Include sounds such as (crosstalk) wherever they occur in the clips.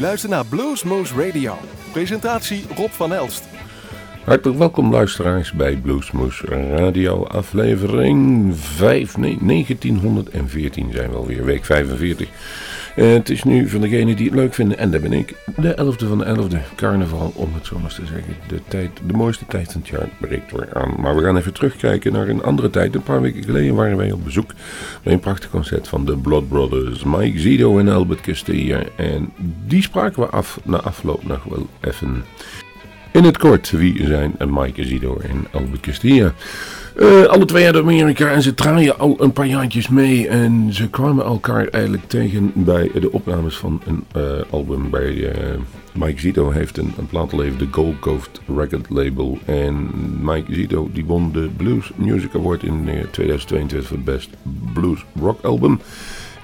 luistert naar Bluesmoose Radio. Presentatie Rob van Elst. Hartelijk welkom luisteraars bij Bluesmoose Radio aflevering 5, nee, 1914 zijn we alweer, week 45. Uh, het is nu voor degenen die het leuk vinden, en dat ben ik, de 11e van de 11e, carnaval om het zo maar te zeggen. De, tijd, de mooiste tijd van het jaar breekt weer aan. Maar we gaan even terugkijken naar een andere tijd. Een paar weken geleden waren wij op bezoek bij een prachtig concert van de Blood Brothers, Mike Zido en Albert Castilla. En die spraken we af na afloop nog wel even. In het kort, wie zijn Mike Zido en Albert Castilla? Uh, alle twee uit Amerika en ze draaien al een paar jaartjes mee. En ze kwamen elkaar eigenlijk tegen bij de opnames van een uh, album bij uh, Mike Zito. Heeft een, een de Gold Coast Record Label. En Mike Zito die won de Blues Music Award in 2022 voor het Best Blues Rock Album.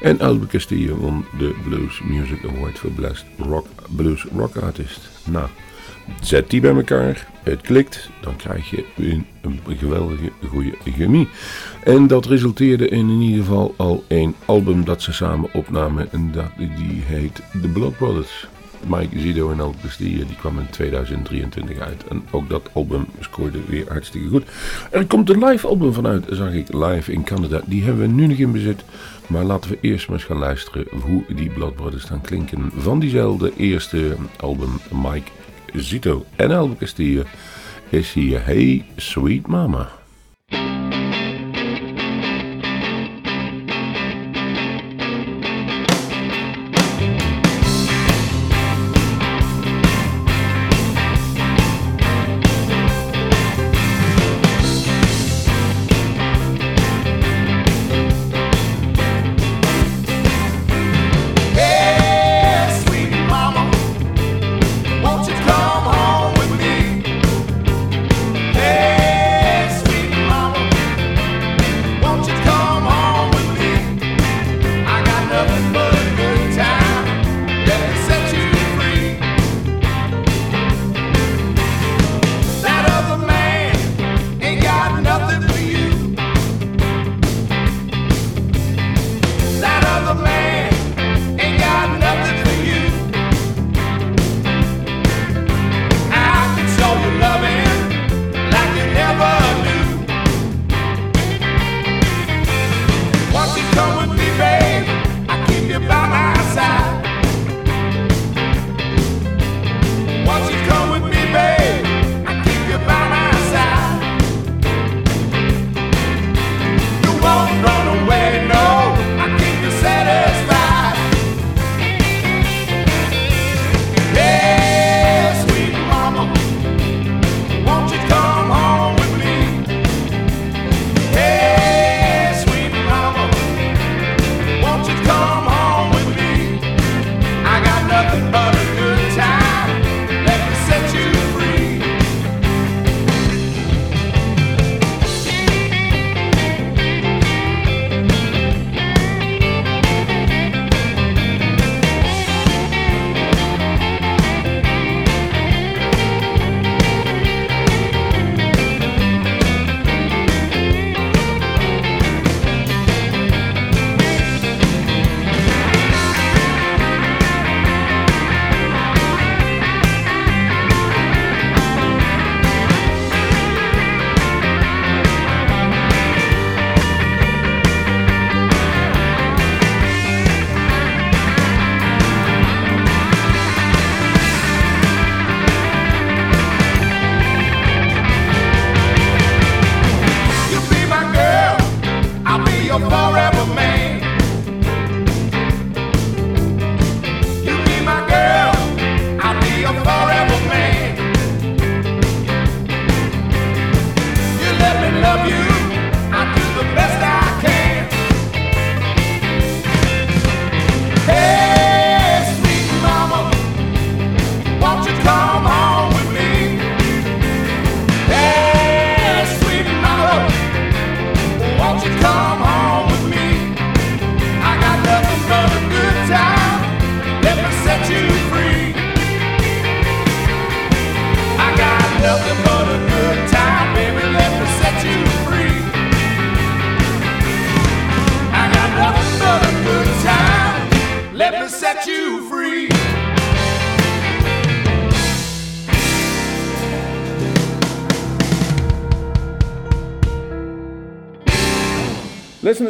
En Albert Castillo won de Blues Music Award voor Best Rock Blues Rock Artist. Nou, zet die bij elkaar het klikt, dan krijg je een, een geweldige goede chemie. En dat resulteerde in, in ieder geval al een album dat ze samen opnamen. En dat, die heet The Blood Brothers. Mike Zido en die, die kwam in 2023 uit. En ook dat album scoorde weer hartstikke goed. Er komt een live album vanuit, zag ik, live in Canada. Die hebben we nu nog in bezit. Maar laten we eerst maar eens gaan luisteren hoe die Blood Brothers dan klinken. Van diezelfde eerste album, Mike Zito en Elbe Castille is hier Hey Sweet Mama.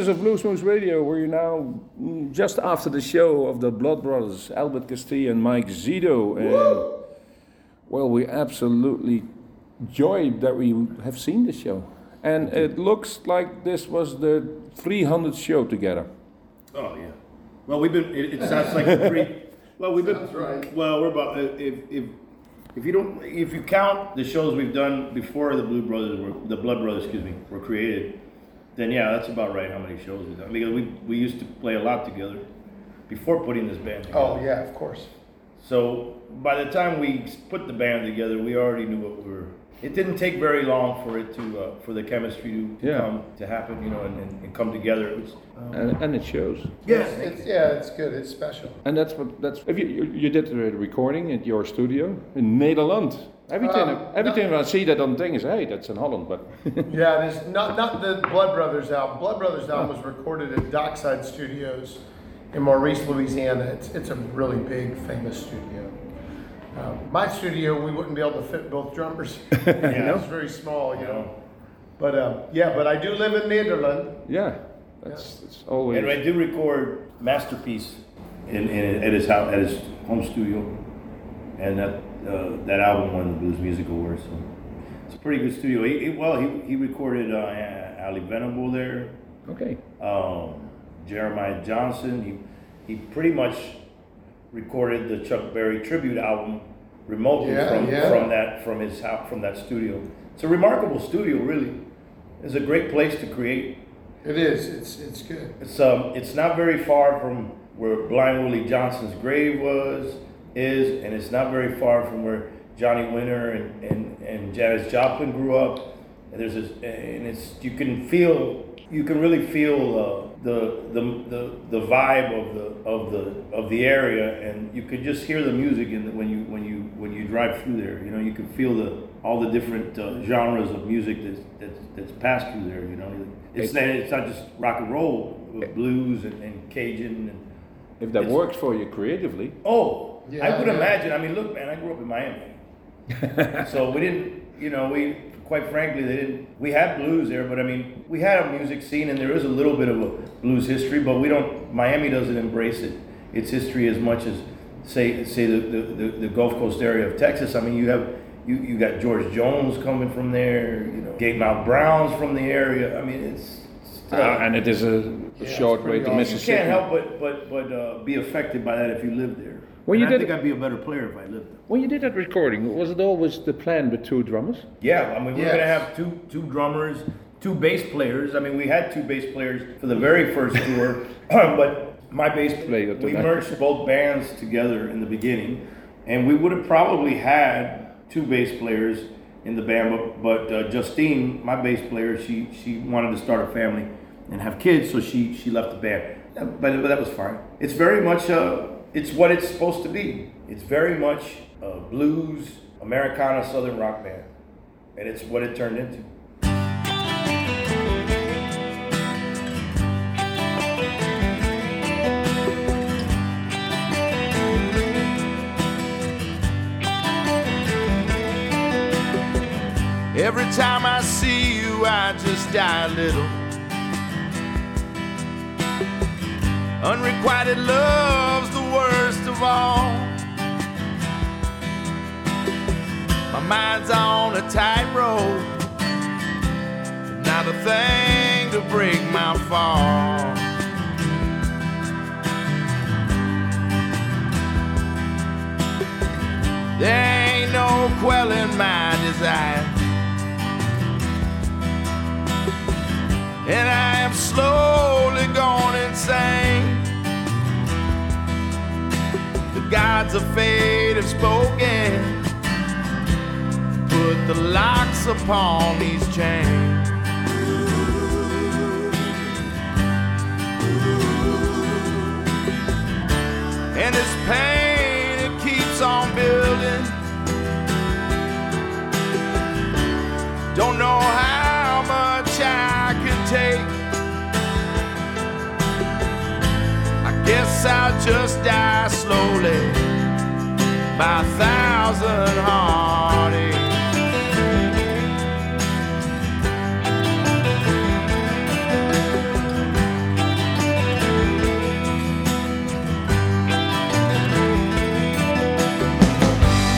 Listeners of Blues Moose Radio, we're now just after the show of the Blood Brothers, Albert Castiglia and Mike Zito. And, well, we absolutely joyed that we have seen the show. And it looks like this was the 300th show together. Oh yeah. Well, we've been. It, it sounds like three. Well, we've been. Sounds right. Well, we're about if if if you don't if you count the shows we've done before the Blue Brothers were the Blood Brothers, excuse me, were created, then yeah, that's about right. How many shows we've done? Because we we used to play a lot together before putting this band together. Oh, yeah, of course. So by the time we put the band together, we already knew what we were. It didn't take very long for it to uh, for the chemistry to, to Yeah. come to happen, you know, and, and, and come together. It was. Um, And, and it shows. yes. It's, yeah, it's good. It's special. And that's what that's. If you you, you did the recording at your studio in Nederland. Every time Um, every no. time I see that on thing is hey that's in Holland, but (laughs) Yeah, it is not not the Blood Brothers album. Blood Brothers album was recorded at Dockside Studios in Maurice, Louisiana. It's it's a really big, famous studio. Uh, my studio, we wouldn't be able to fit both drummers. (laughs) Yeah. It's very small, you know. But uh, yeah, but I do live in Nederland. yeah, that's it's always. And I do record masterpiece in, in at his house at his home studio, and that uh, that album won the Blues Music Award. So it's a pretty good studio. He, he- well, he, he recorded uh, Ally Venable there, Okay. um, Jeremiah Johnson. He he pretty much recorded the Chuck Berry tribute album remotely Yeah, from yeah. from that from his house from that studio. It's a remarkable studio, really. It's a great place to create. It is. It's it's good. It's um, it's not very far from where Blind Willie Johnson's grave was, is, and it's not very far from where Johnny Winter and, and, and Janis Joplin grew up. And there's this, and it's you can feel, you can really feel uh, the, the the the vibe of the of the of the area, and you could just hear the music in the, when you when you when you drive through there. You know, you can feel the all the different uh, genres of music that's, that's that's passed through there. You know, it's not, it's not just rock and roll, with blues and, and Cajun and If that works for you creatively, Oh, yeah, I would yeah. imagine. I mean, look, man, I grew up in Miami, (laughs) so we didn't, you know, we quite frankly, they didn't. We had blues there, but I mean, we had a music scene, and there is a little bit of a blues history, but we don't. Miami doesn't embrace it, its history as much as say say the the, the, the Gulf Coast area of Texas. I mean, you have. You, you got George Jones coming from there, you know, Gatemouth Browns from the area. I mean, it's, it's uh, and it is a, a it's short way to awesome. you can't help but but but uh, be affected by that if you live there. Well, you I did- think I'd be a better player if I lived there. When you did that recording, was it always the plan with two drummers? Yeah, I mean we we're gonna have two two drummers, two bass players. I mean we had two bass players for the very first tour, (clears throat) but my bass Player we tonight. merged both bands together in the beginning, and we would have probably had two bass players in the band, but, but uh, Justine, my bass player, she she wanted to start a family and have kids, so she she left the band. But, but that was fine. It's very much uh, it's what it's supposed to be. It's very much a blues, Americana, Southern rock band, and it's what it turned into. Every time I see you, I just die a little. Unrequited love's of all. My mind's on a tightrope, not a thing to break my fall. There ain't no quelling my desire. And I am slowly going insane. Gods of fate have spoken. Put the locks upon these chains. And this pain, it keeps on building. Don't know how Guess I'll just die slowly by a thousand heartaches.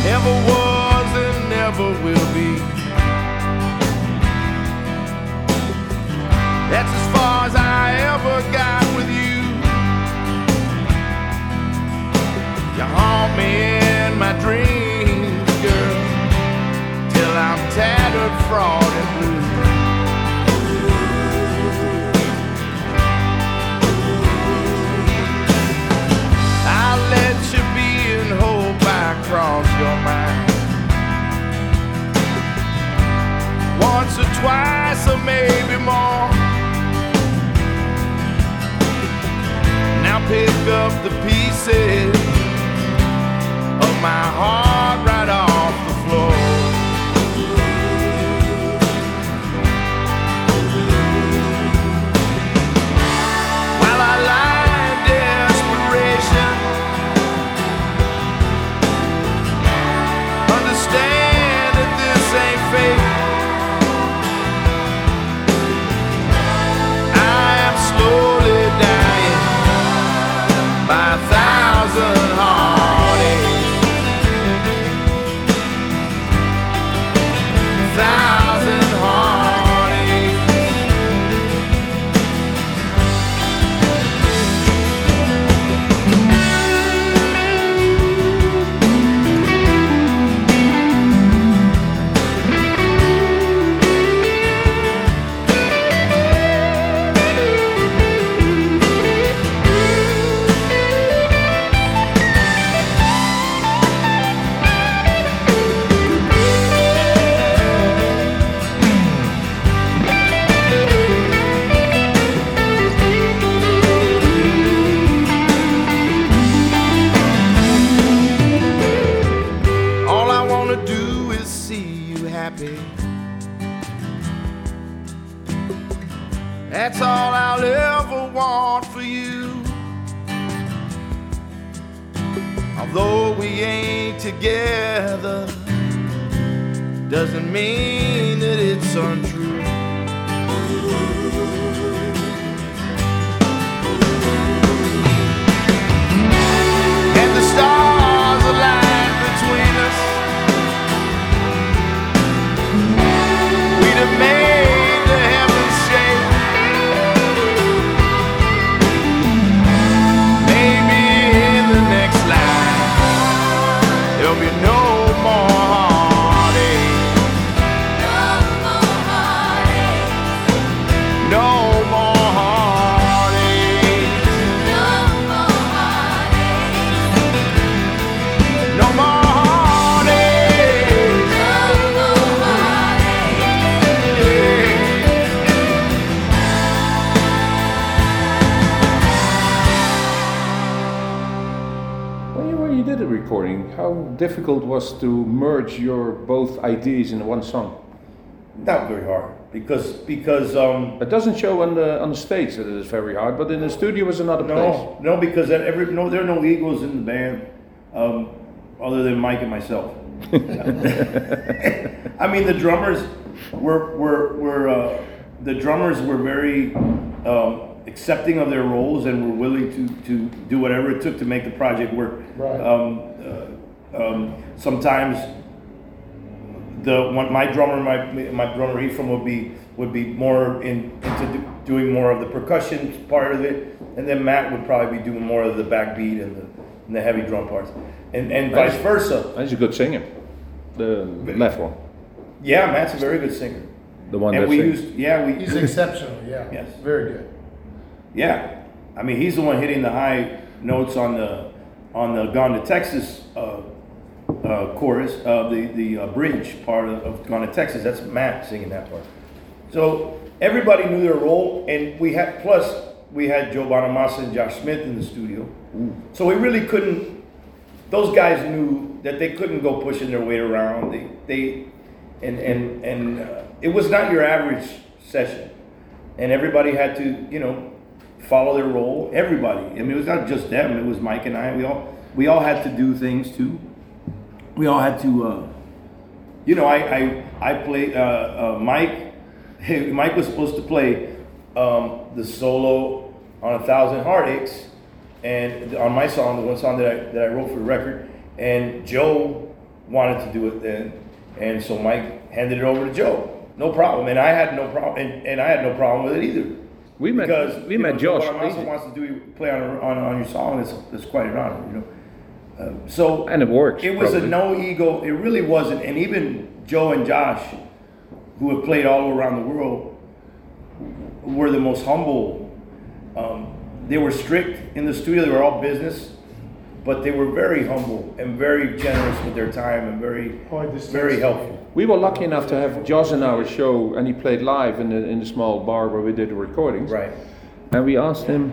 Never was and never will be. That's as far as I ever got. in my dreams, girl, till I'm tattered, fraud, and blue. I'll let you be and hope I cross your mind. Once or twice, or maybe more. Now pick up the pieces heart together, doesn't mean that it's untrue. Was to merge your both ideas in one song? Not very hard because because um, It doesn't show on the on the stage that it is very hard, but in the studio is another place. no no because that every no there are no egos in the band um, other than Mike and myself. (laughs) I mean the drummers were were were uh, the drummers were very um, accepting of their roles and were willing to to do whatever it took to make the project work. Right. Um, sometimes the one my drummer my my drummer Ephraim would be would be more in, into do, doing more of the percussion part of it, and then Matt would probably be doing more of the backbeat and the and the heavy drum parts, and and vice Nice. versa. He's a good singer. The left one, Yeah, Matt's a very good singer, the one and that we sings. used yeah we He's exceptional, yeah. Yes. Very good. yeah, I mean he's the one hitting the high notes on the on the Gone to Texas uh, uh, chorus, uh, the the uh, bridge part of, of Gone to Texas. That's Matt singing that part. So everybody knew their role, and we had plus we had Joe Bonamassa and Josh Smith in the studio. So we really couldn't. Those guys knew that they couldn't go pushing their weight around. They they and and and uh, it was not your average session, and everybody had to you know follow their role. Everybody. I mean, it was not just them. It was Mike and I. We all we all had to do things too. We all had to. Uh, you know, I I I played uh, uh, Mike. (laughs) Mike was supposed to play um, the solo on a thousand heartaches, and on my song, the one song that I that I wrote for the record, and Joe wanted to do it then, and so Mike handed it over to Joe. No problem, and I had no problem, and, and I had no problem with it either. We met because we met know, Josh. Joe wants to do play on on, on your song. It's, that's quite an honor, you know. Um, so And it worked. It was probably. a no ego. It really wasn't. And even Joe and Josh, who have played all around the world, were the most humble. Um, they were strict in the studio. They were all business, but they were very humble and very generous with their time and very, Oh, very helpful. We were lucky enough to have Josh in our show, and he played live in the in the small bar where we did the recordings. Right. And we asked him,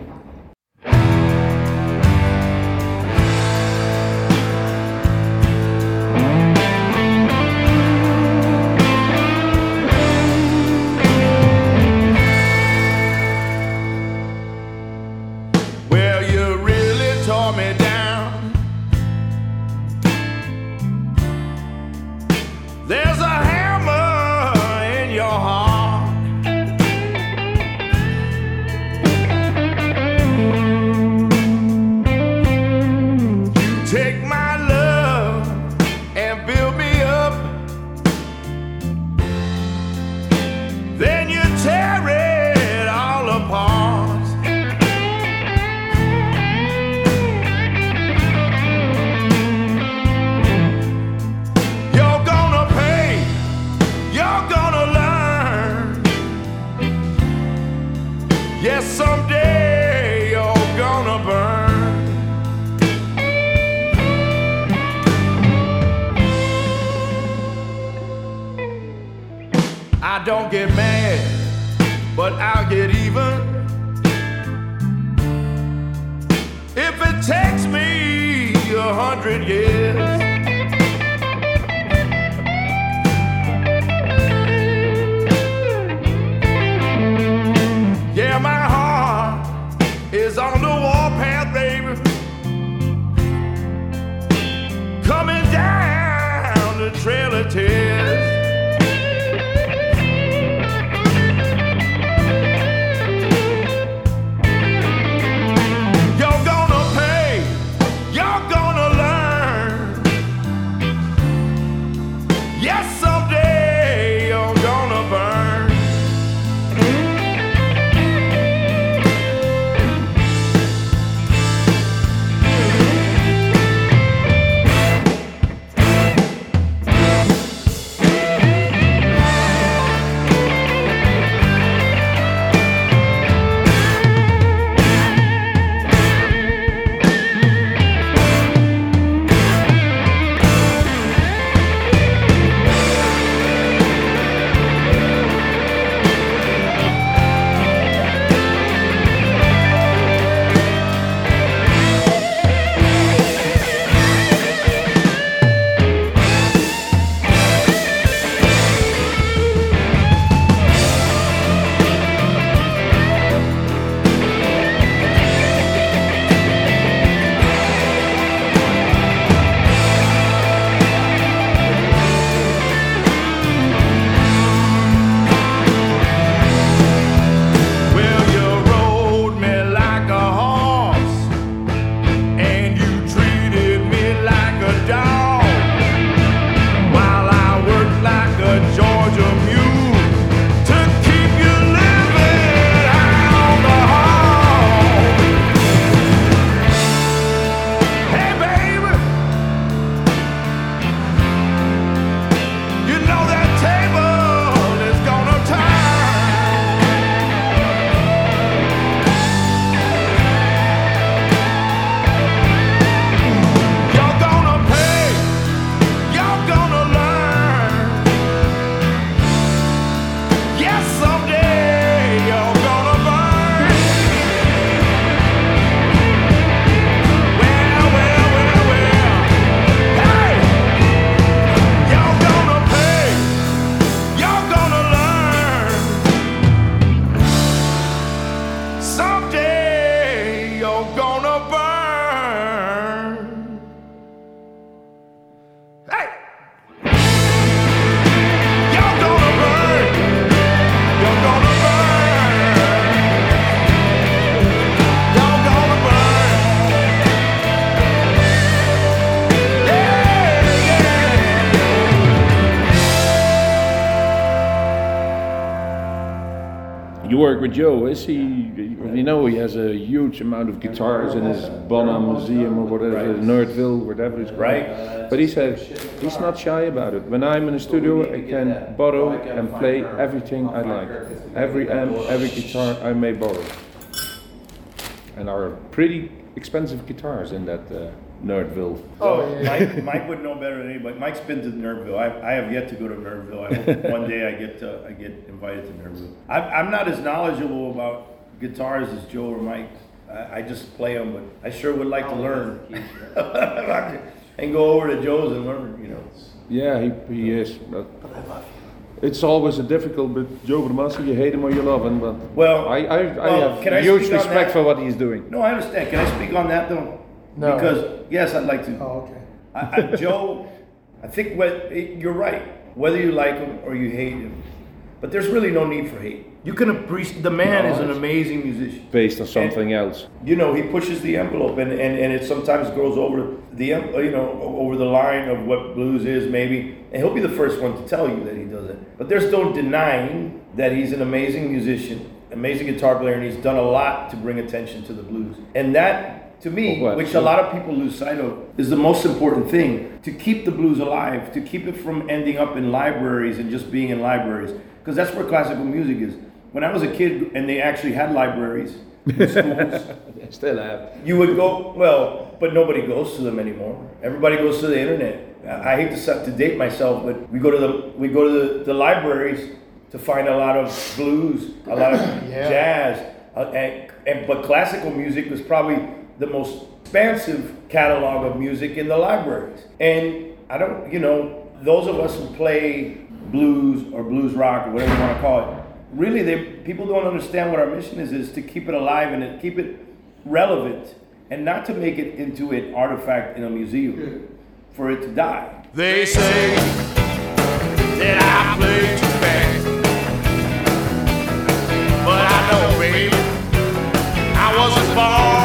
work with Joe, is he? You know, he has a huge amount of guitars in his Bonham Museum or whatever, Nerdville, whatever it's called. Right. But he said he's not shy about it. When I'm in the studio, I can borrow and play everything I like. Every amp, every guitar I may borrow. And are pretty expensive guitars in that uh, Nerdville. Oh, yeah. Mike, Mike would know better than anybody. Mike's been to Nerdville. I, I have yet to go to Nerdville. I hope one day I get to, I get invited to Nerdville. I'm, I'm not as knowledgeable about guitars as Joe or Mike. I, I just play them, but I sure would like to learn. (laughs) and go over to Joe's and learn, you know. Yeah, he, he is. But I love it's always a difficult, but Joe Bonamassa, you hate him or you love him, but Well, I, I, I well, have can I huge respect that? for what he's doing. No, I understand. Can I speak on that though? No. Because yes, I'd like to. Oh, okay. I, I, (laughs) Joe, I think what you're right. Whether you like him or you hate him, but there's really no need for hate. You can appreciate the man is an amazing musician. Based on something else. You know, he pushes the envelope, and, and, and it sometimes goes over the you know over the line of what blues is maybe, and he'll be the first one to tell you that he does it. But there's no denying that he's an amazing musician, amazing guitar player, and he's done a lot to bring attention to the blues. And that, to me, Well, which a lot of people lose sight of, is the most important thing to keep the blues alive, to keep it from ending up in libraries and just being in libraries, because that's where classical music is. When I was a kid and they actually had libraries in (laughs) schools, They still have. you would go well, but nobody goes to them anymore. Everybody goes to the internet. I I hate to set- to date myself, but we go to the we go to the, the libraries to find a lot of blues, a lot of (coughs) Yeah. jazz, uh, and, and but classical music was probably the most expansive catalog of music in the libraries. And I don't, you know, those of us who play blues or blues rock or whatever you want to call it, really, they people don't understand what our mission is: is to keep it alive and to keep it relevant, and not to make it into an artifact in a museum for it to die. They say that I play too fast. But I know, baby, I wasn't born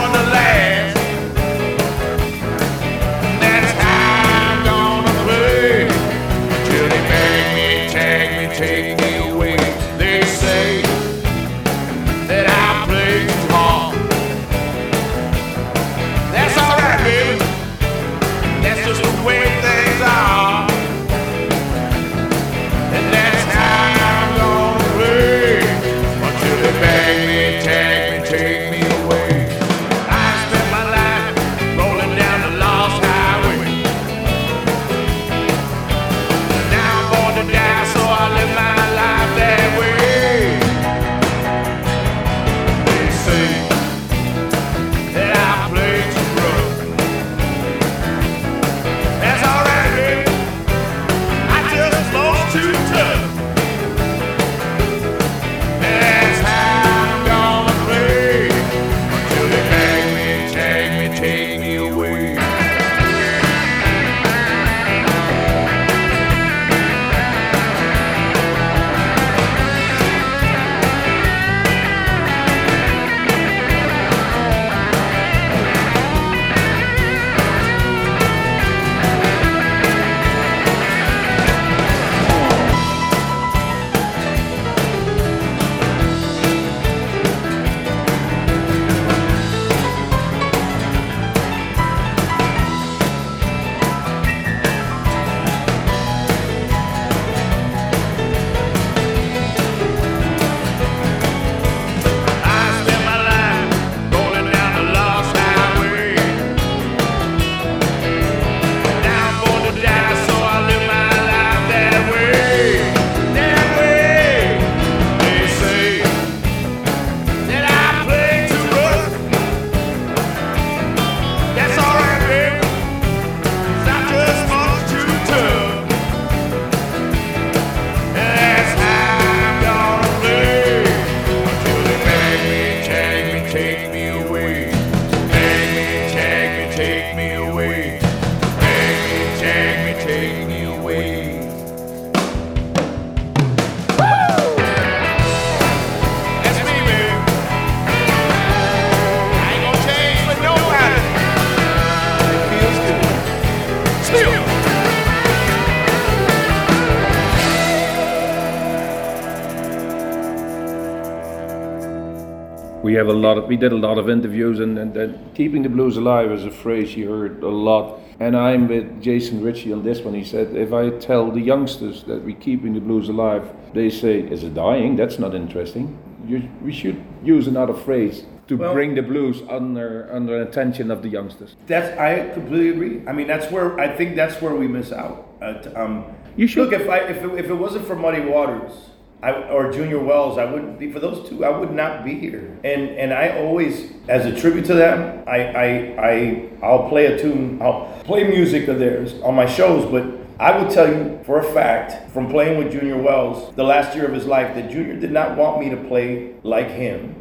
have a lot of, we did a lot of interviews and, and, and keeping the blues alive is a phrase you heard a lot. And I'm with Jason Ritchie on this one. He said, if I tell the youngsters that we're keeping the blues alive, they say, is it dying? That's not interesting. You, we should use another phrase to Well- bring the blues under, under attention of the youngsters. That's I completely agree. I mean, that's where I think that's where we miss out. Uh, um, You should- look if I if it, if it wasn't for Muddy Waters I, or Junior Wells, I wouldn't be for those two. I would not be here. And and I always, as a tribute to them, I I, I I'll play a tune. I'll play music of theirs on my shows, but. I will tell you for a fact from playing with Junior Wells the last year of his life that Junior did not want me to play like him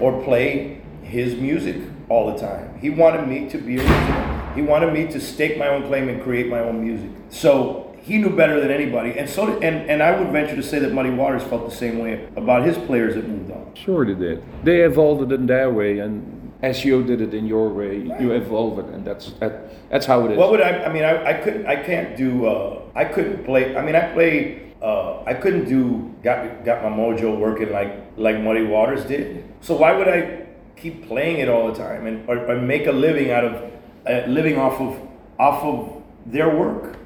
or play his music all the time. He wanted me to be original. He wanted me to stake my own claim and create my own music. So he knew better than anybody, and so did, and and I would venture to say that Muddy Waters felt the same way about his players that moved on. Sure they did. They evolved it in their way and as you did it in your way, you evolve it and that's, that, that's how it is. What would I? I mean, I, I couldn't. I can't do. Uh, I couldn't play. I mean, I play. Uh, I couldn't do. Got got my mojo working like like Muddy Waters did. So why would I keep playing it all the time and or, or make a living out of uh, living off of off of their work?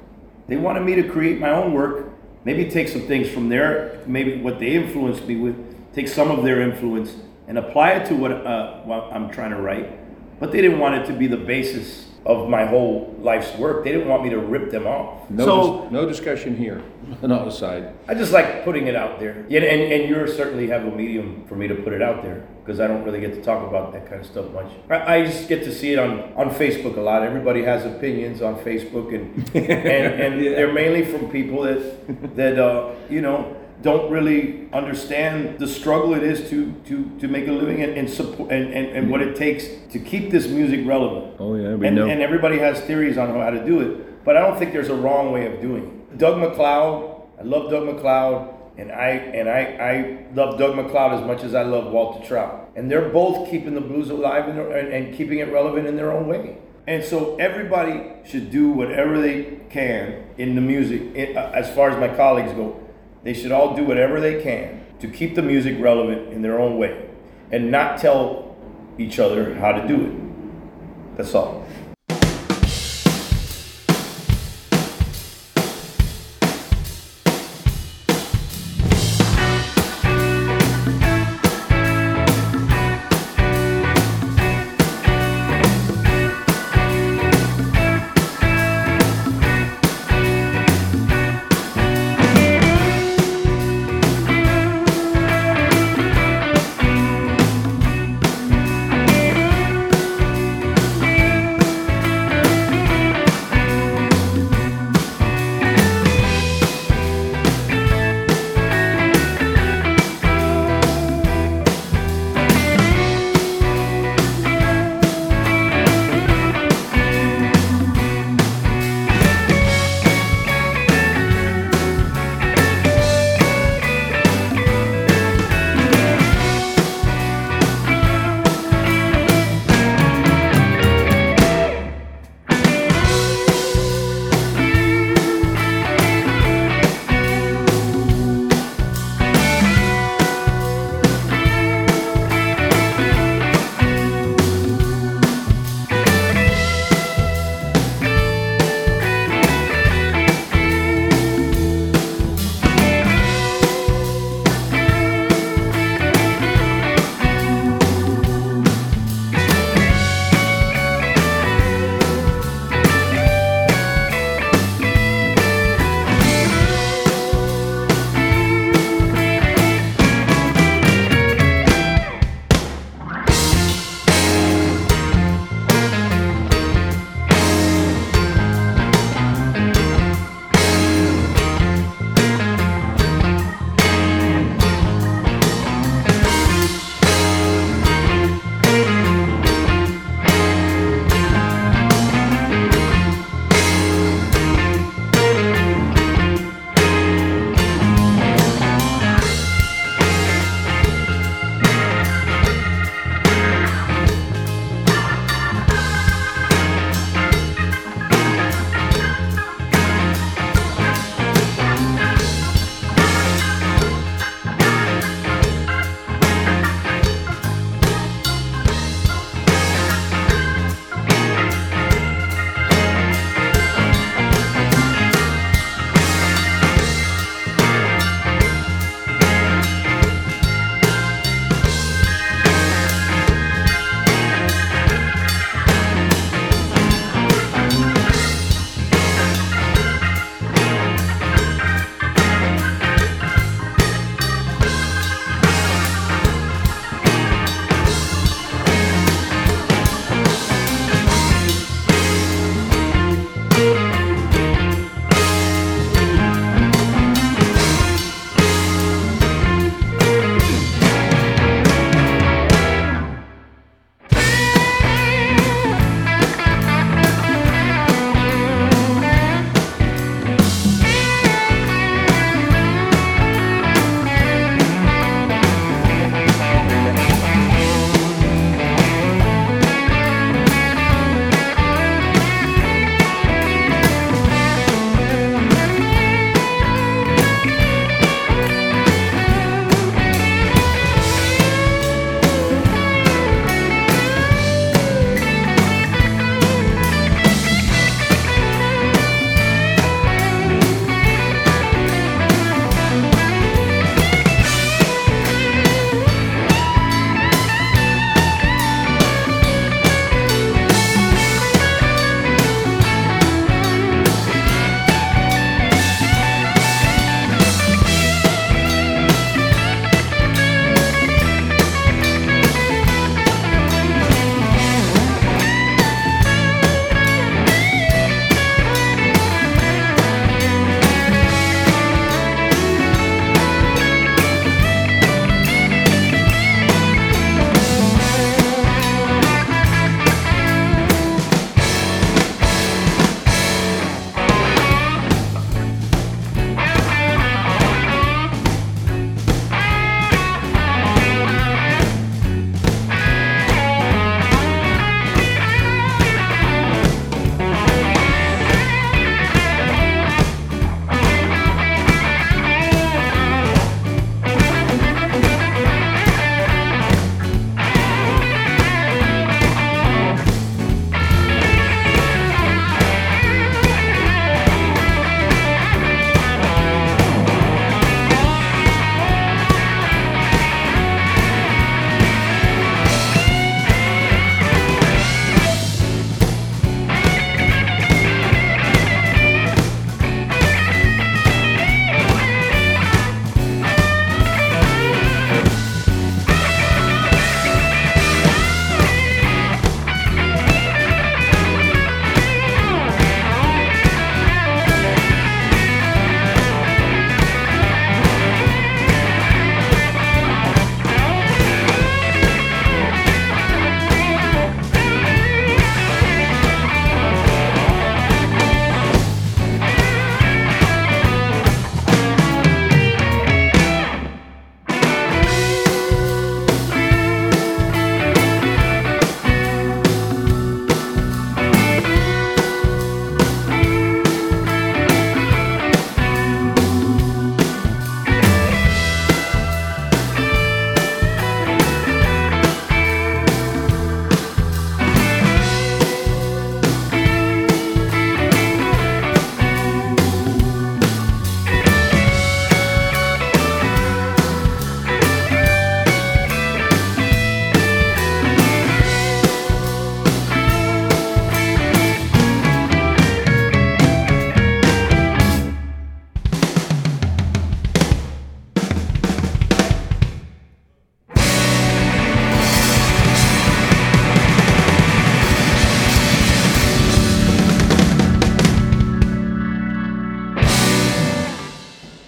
They wanted me to create my own work. Maybe take some things from there, maybe what they influenced me with. Take some of their influence and apply it to what, uh, what I'm trying to write but they didn't want it to be the basis of my whole life's work. They didn't want me to rip them off. No, so dis- no discussion here. (laughs) Not aside. I just like putting it out there. Yeah, and, and you certainly have a medium for me to put it out there because I don't really get to talk about that kind of stuff much. I, I just get to see it on, on Facebook a lot. Everybody has opinions on Facebook, and and, and (laughs) they're mainly from people that that uh, you know don't really understand the struggle it is to to, to make a living and and, support, and, and and what it takes to keep this music relevant. Oh, yeah, we and, know. and everybody has theories on how to do it, but I don't think there's a wrong way of doing it. Doug MacLeod, I love Doug MacLeod, and I and I, I love Doug MacLeod as much as I love Walter Trout, and they're both keeping the blues alive and, and, and keeping it relevant in their own way. And so everybody should do whatever they can in the music. Uh, as far as my colleagues go, they should all do whatever they can to keep the music relevant in their own way, and not tell each other how to do it. That's all.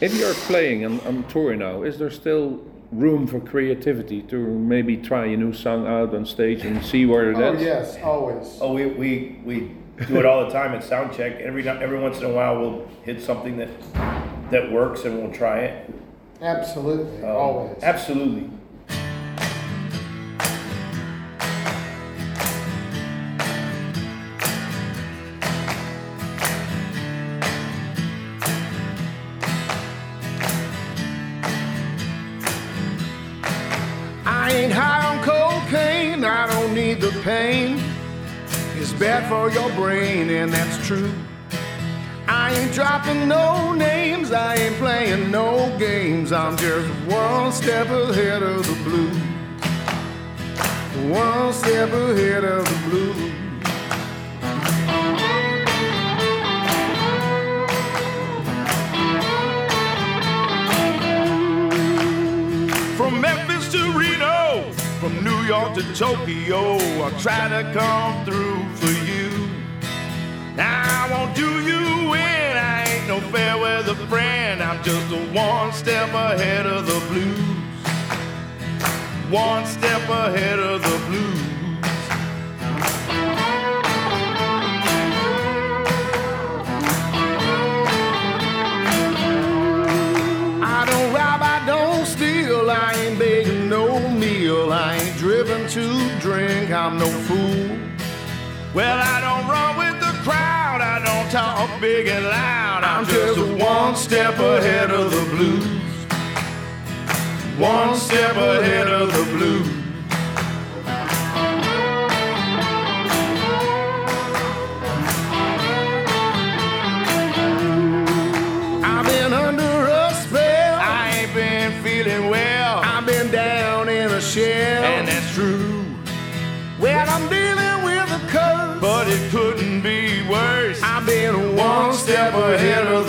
If you're playing and on tour now, is there still room for creativity to maybe try a new song out on stage and see where it Oh, ends? yes, always. Oh, we, we, we do it all the time at sound check. Every, no- every once in a while, we'll hit something that, that works and we'll try it. Absolutely, Um, always. Absolutely. Bad for your brain, and that's true. I ain't dropping no names, I ain't playing no games. I'm just one step ahead of the blues. One step ahead of the blues. From New York to Tokyo, I'll try to come through for you. Now I won't do you in, I ain't no fair weather friend. I'm just a one step ahead of the blues. One step ahead of the blues. Drink, I'm no fool. Well, I don't run with the crowd, I don't talk big and loud, I'm just one step ahead of the blues. One step ahead of the blues. One step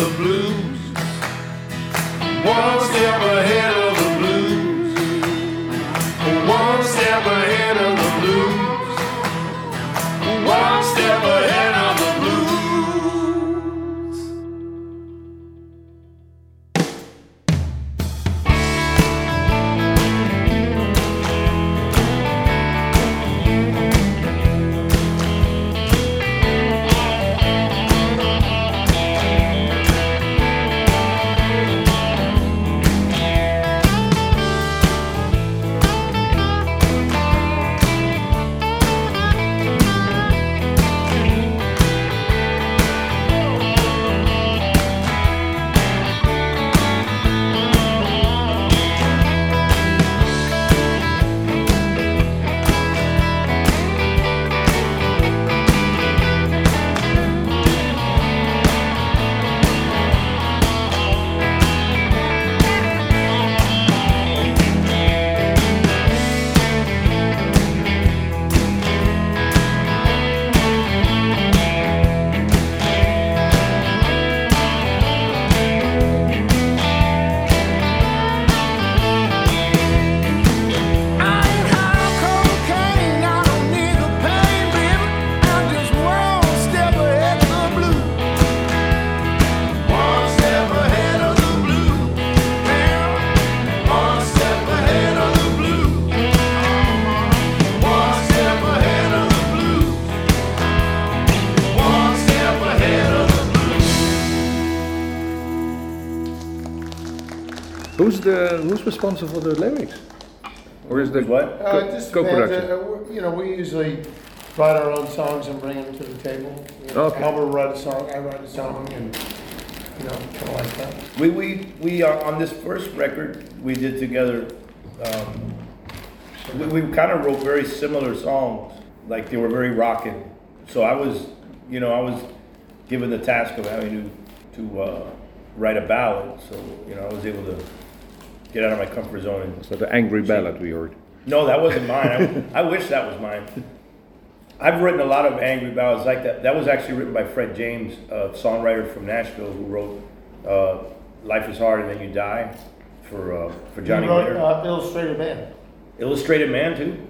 who's responsible for the lyrics? Or is the What? Uh, it just depends. co-production? Uh, uh, You know, we usually write our own songs and bring them to the table. You know, Okay. Albert write a song, I write a song, and, you know, kind of like that. We, we, we, uh, on this first record we did together, um, we, we kind of wrote very similar songs, like they were very rocking. So I was, you know, I was given the task of having to, to, uh, write a ballad, so, you know, I was able to get out of my comfort zone and so the angry ballad we heard? no, that wasn't mine. I, I wish that was mine. I've written a lot of angry ballads like that. That was actually written by Fred James, a songwriter from Nashville who wrote uh, "Life Is Hard and Then You Die" for uh, for Johnny You wrote, Winter. uh, Illustrated Man. Illustrated Man too.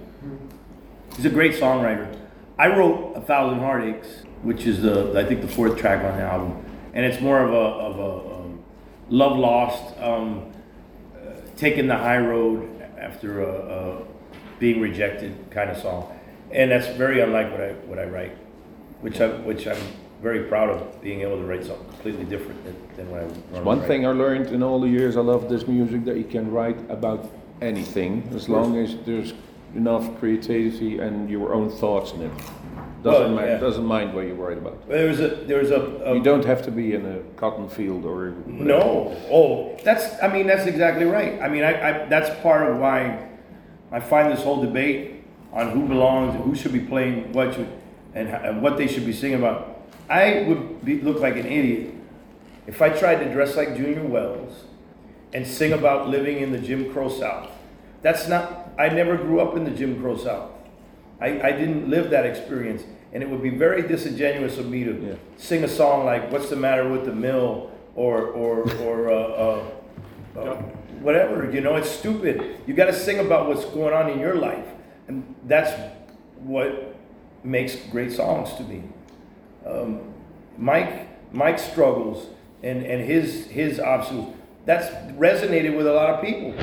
He's a great songwriter. I wrote "A Thousand Heartaches," which is the I think the fourth track on the album, and it's more of a of a um, love lost, um, taking the high road after a, a being rejected kind of song, and that's very unlike what I what I write, which I which I'm very proud of being able to write something completely different than, than what I normally One write. thing I learned in all the years I love this music that you can write about anything as long as there's enough creativity and your own thoughts in it. Doesn't Well, mind, yeah. doesn't mind what you're worried about. There was a there was a, a You don't have to be in a cotton field or No. Oh, that's. I mean, that's exactly right. I mean, I, I. That's part of why I find this whole debate on who belongs, and who should be playing what, should, and, and what they should be singing about. I would be, look like an idiot if I tried to dress like Junior Wells and sing about living in the Jim Crow South. That's not. I never grew up in the Jim Crow South. I, I didn't live that experience, and it would be very disingenuous of me to Yeah. sing a song like "What's the Matter with the Mill" or or or uh, uh, uh, whatever. You know, it's stupid. You got to sing about what's going on in your life, and that's what makes great songs to me. Um, Mike Mike's struggles and and his his obstacles that's resonated with a lot of people.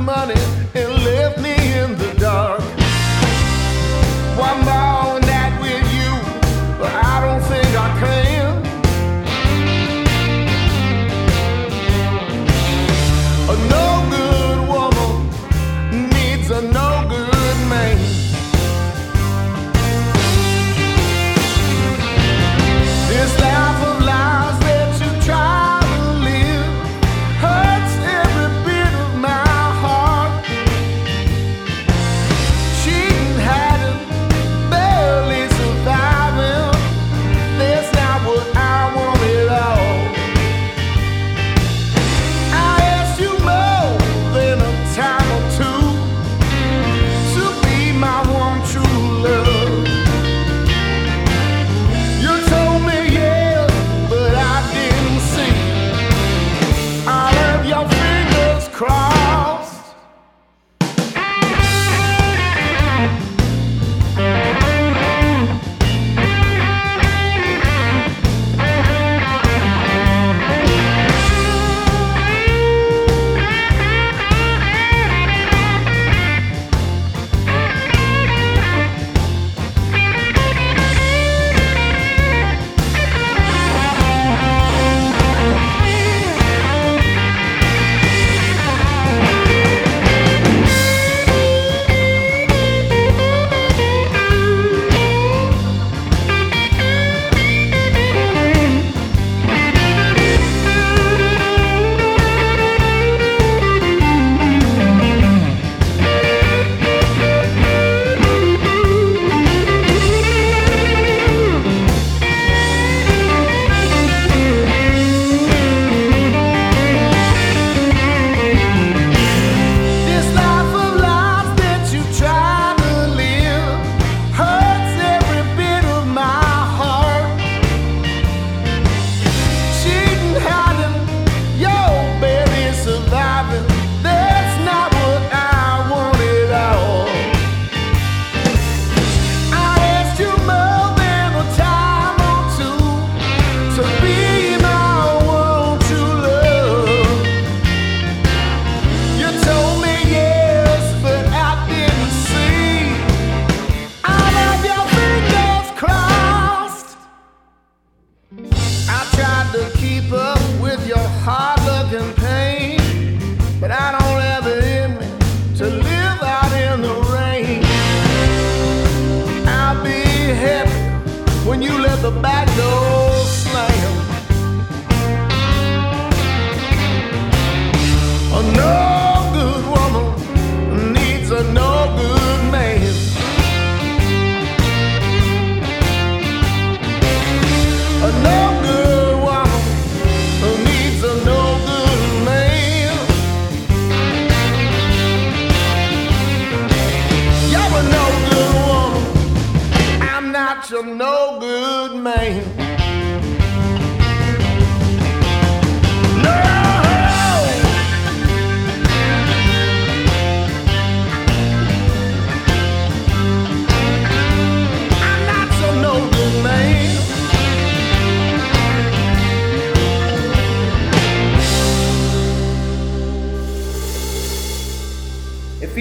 Money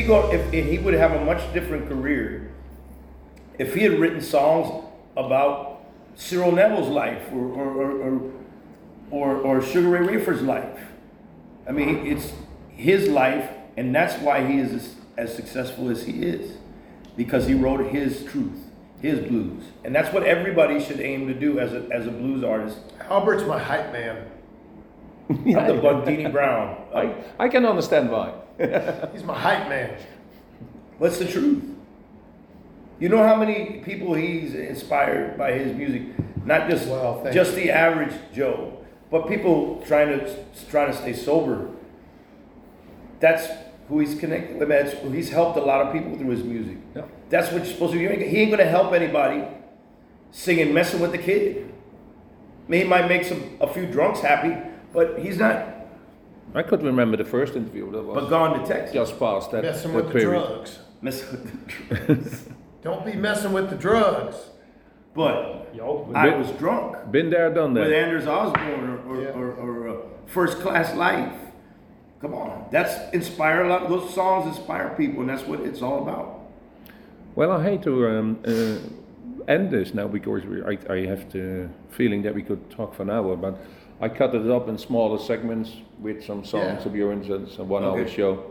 go, if, if he would have a much different career, if he had written songs about Cyril Neville's life or or or, or, or, or Sugaray Rayford's life. I mean, it's his life, and that's why he is as, as successful as he is, because he wrote his truth, his blues, and that's what everybody should aim to do as a as a blues artist. Albert's my hype man. (laughs) I'm the Bundini Brown. I, I can understand why. (laughs) He's my hype man. What's the truth? You know how many people he's inspired by his music? Not just Well, just the average Joe, but people trying to trying to stay sober. That's who he's connected with. That's who he's helped a lot of people through his music. Yeah. That's what you're supposed to do. You ain't- He ain't gonna help anybody singing "Messing with the Kid." I mean, he might make some a few drunks happy, but he's not. I could remember the first interview that was But gone to Texas, just past that, Messing that with the period. drugs. messing with the drugs. (laughs) Don't be messing with the drugs. But Yo, I been- was drunk. Been there, done that. with that. Anders Osborne or, or, Yeah. or, or uh, First Class Life. Come on, that's inspire a lot. Those songs inspire people, and that's what it's all about. Well, I hate to um, uh, end this now because we, I, I have the feeling that we could talk for an hour, but I cut it up in smaller segments with some songs of yours. It's a one-hour Okay. show,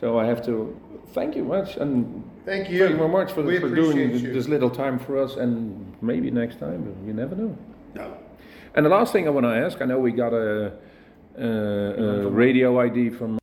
so I have to thank you much and Thank you. thank you very much for, We for doing you. this little time for us, and maybe next time, you never know. No. And the last thing I want to ask, I know we got a, a, a radio ID from.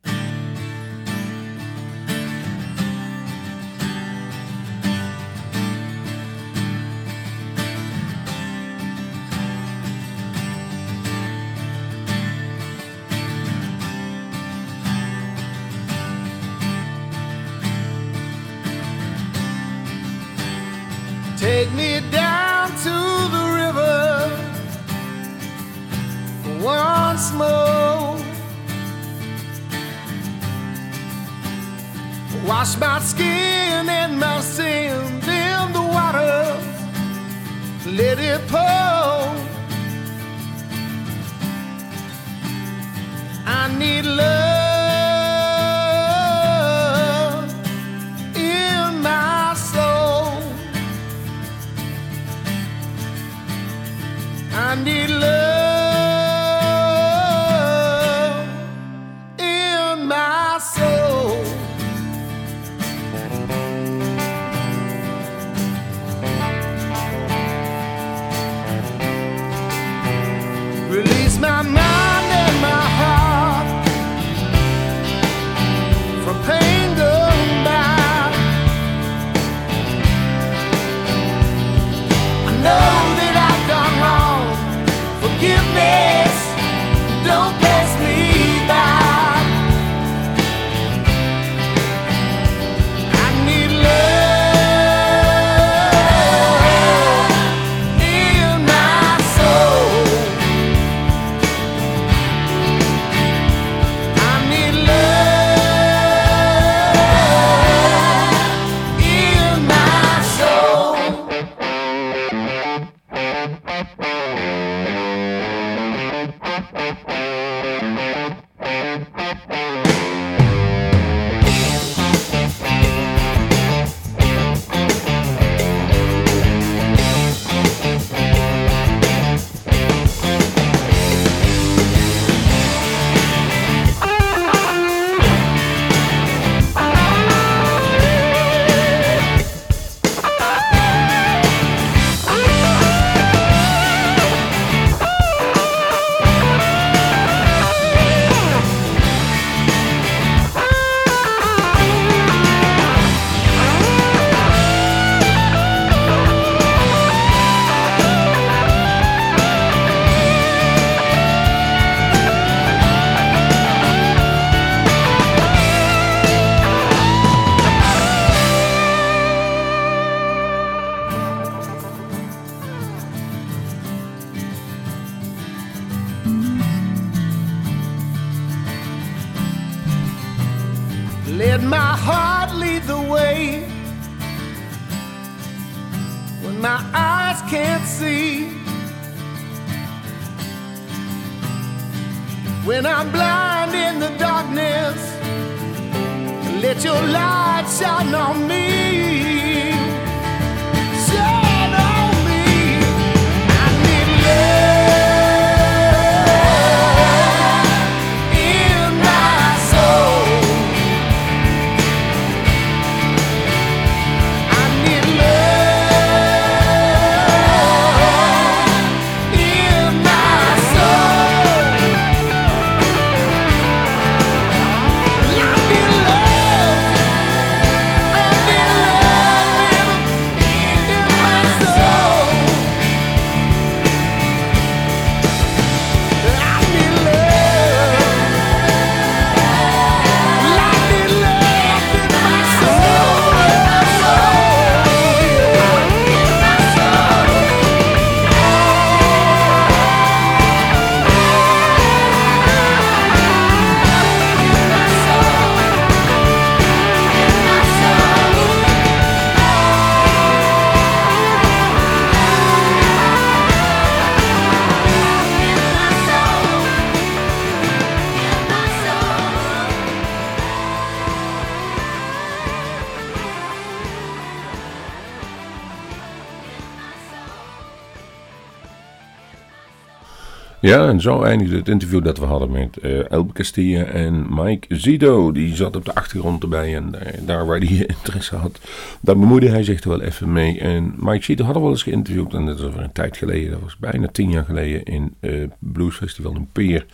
Ja, en zo eindigde het interview dat we hadden met eh Elbe Castilla en Mike Zido. Die zat op de achtergrond erbij en daar, waar hij (laughs) interesse had, daar bemoeide hij zich er wel even mee. En Mike Zido hadden we wel eens geïnterviewd en dat was een tijd geleden, dat was bijna tien jaar geleden in eh Bluesfestival in Peer.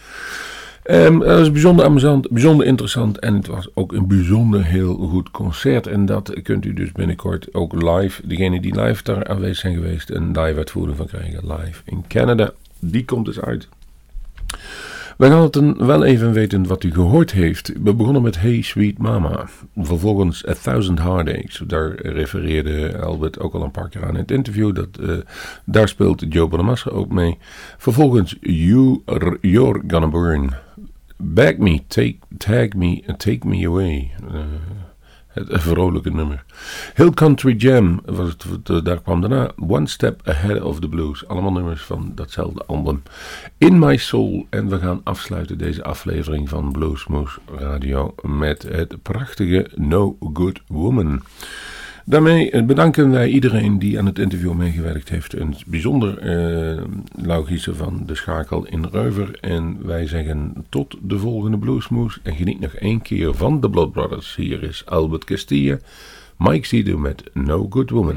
Ehm, dat was bijzonder amusant, bijzonder interessant en het was ook een bijzonder heel goed concert. En dat kunt u dus binnenkort ook live, degene die live daar aanwezig zijn geweest, een live uitvoering van krijgen, live in Canada. Die komt dus uit. We gaan het wel even weten wat u gehoord heeft. We begonnen met Hey Sweet Mama. Vervolgens A Thousand Heartaches. Daar refereerde Albert ook al een paar keer aan in het interview. Dat, eh, daar speelt Joe Bonamassa ook mee. Vervolgens You, You're Gonna Burn. Bag Me, Take, tag me, Take Me Away. Eh, het vrolijke nummer. Hill Country Jam, was het, daar kwam daarna One Step Ahead of the Blues. Allemaal nummers van datzelfde album. In My Soul. En we gaan afsluiten deze aflevering van Bluesmoose Radio met het prachtige No Good Woman. Daarmee bedanken wij iedereen die aan het interview meegewerkt heeft. Een bijzonder eh, logische van de schakel in Reuver. En wij zeggen tot de volgende Bluesmoes. En geniet nog één keer van de Blood Brothers. Hier is Albert Castilla. Mike Zido met No Good Woman.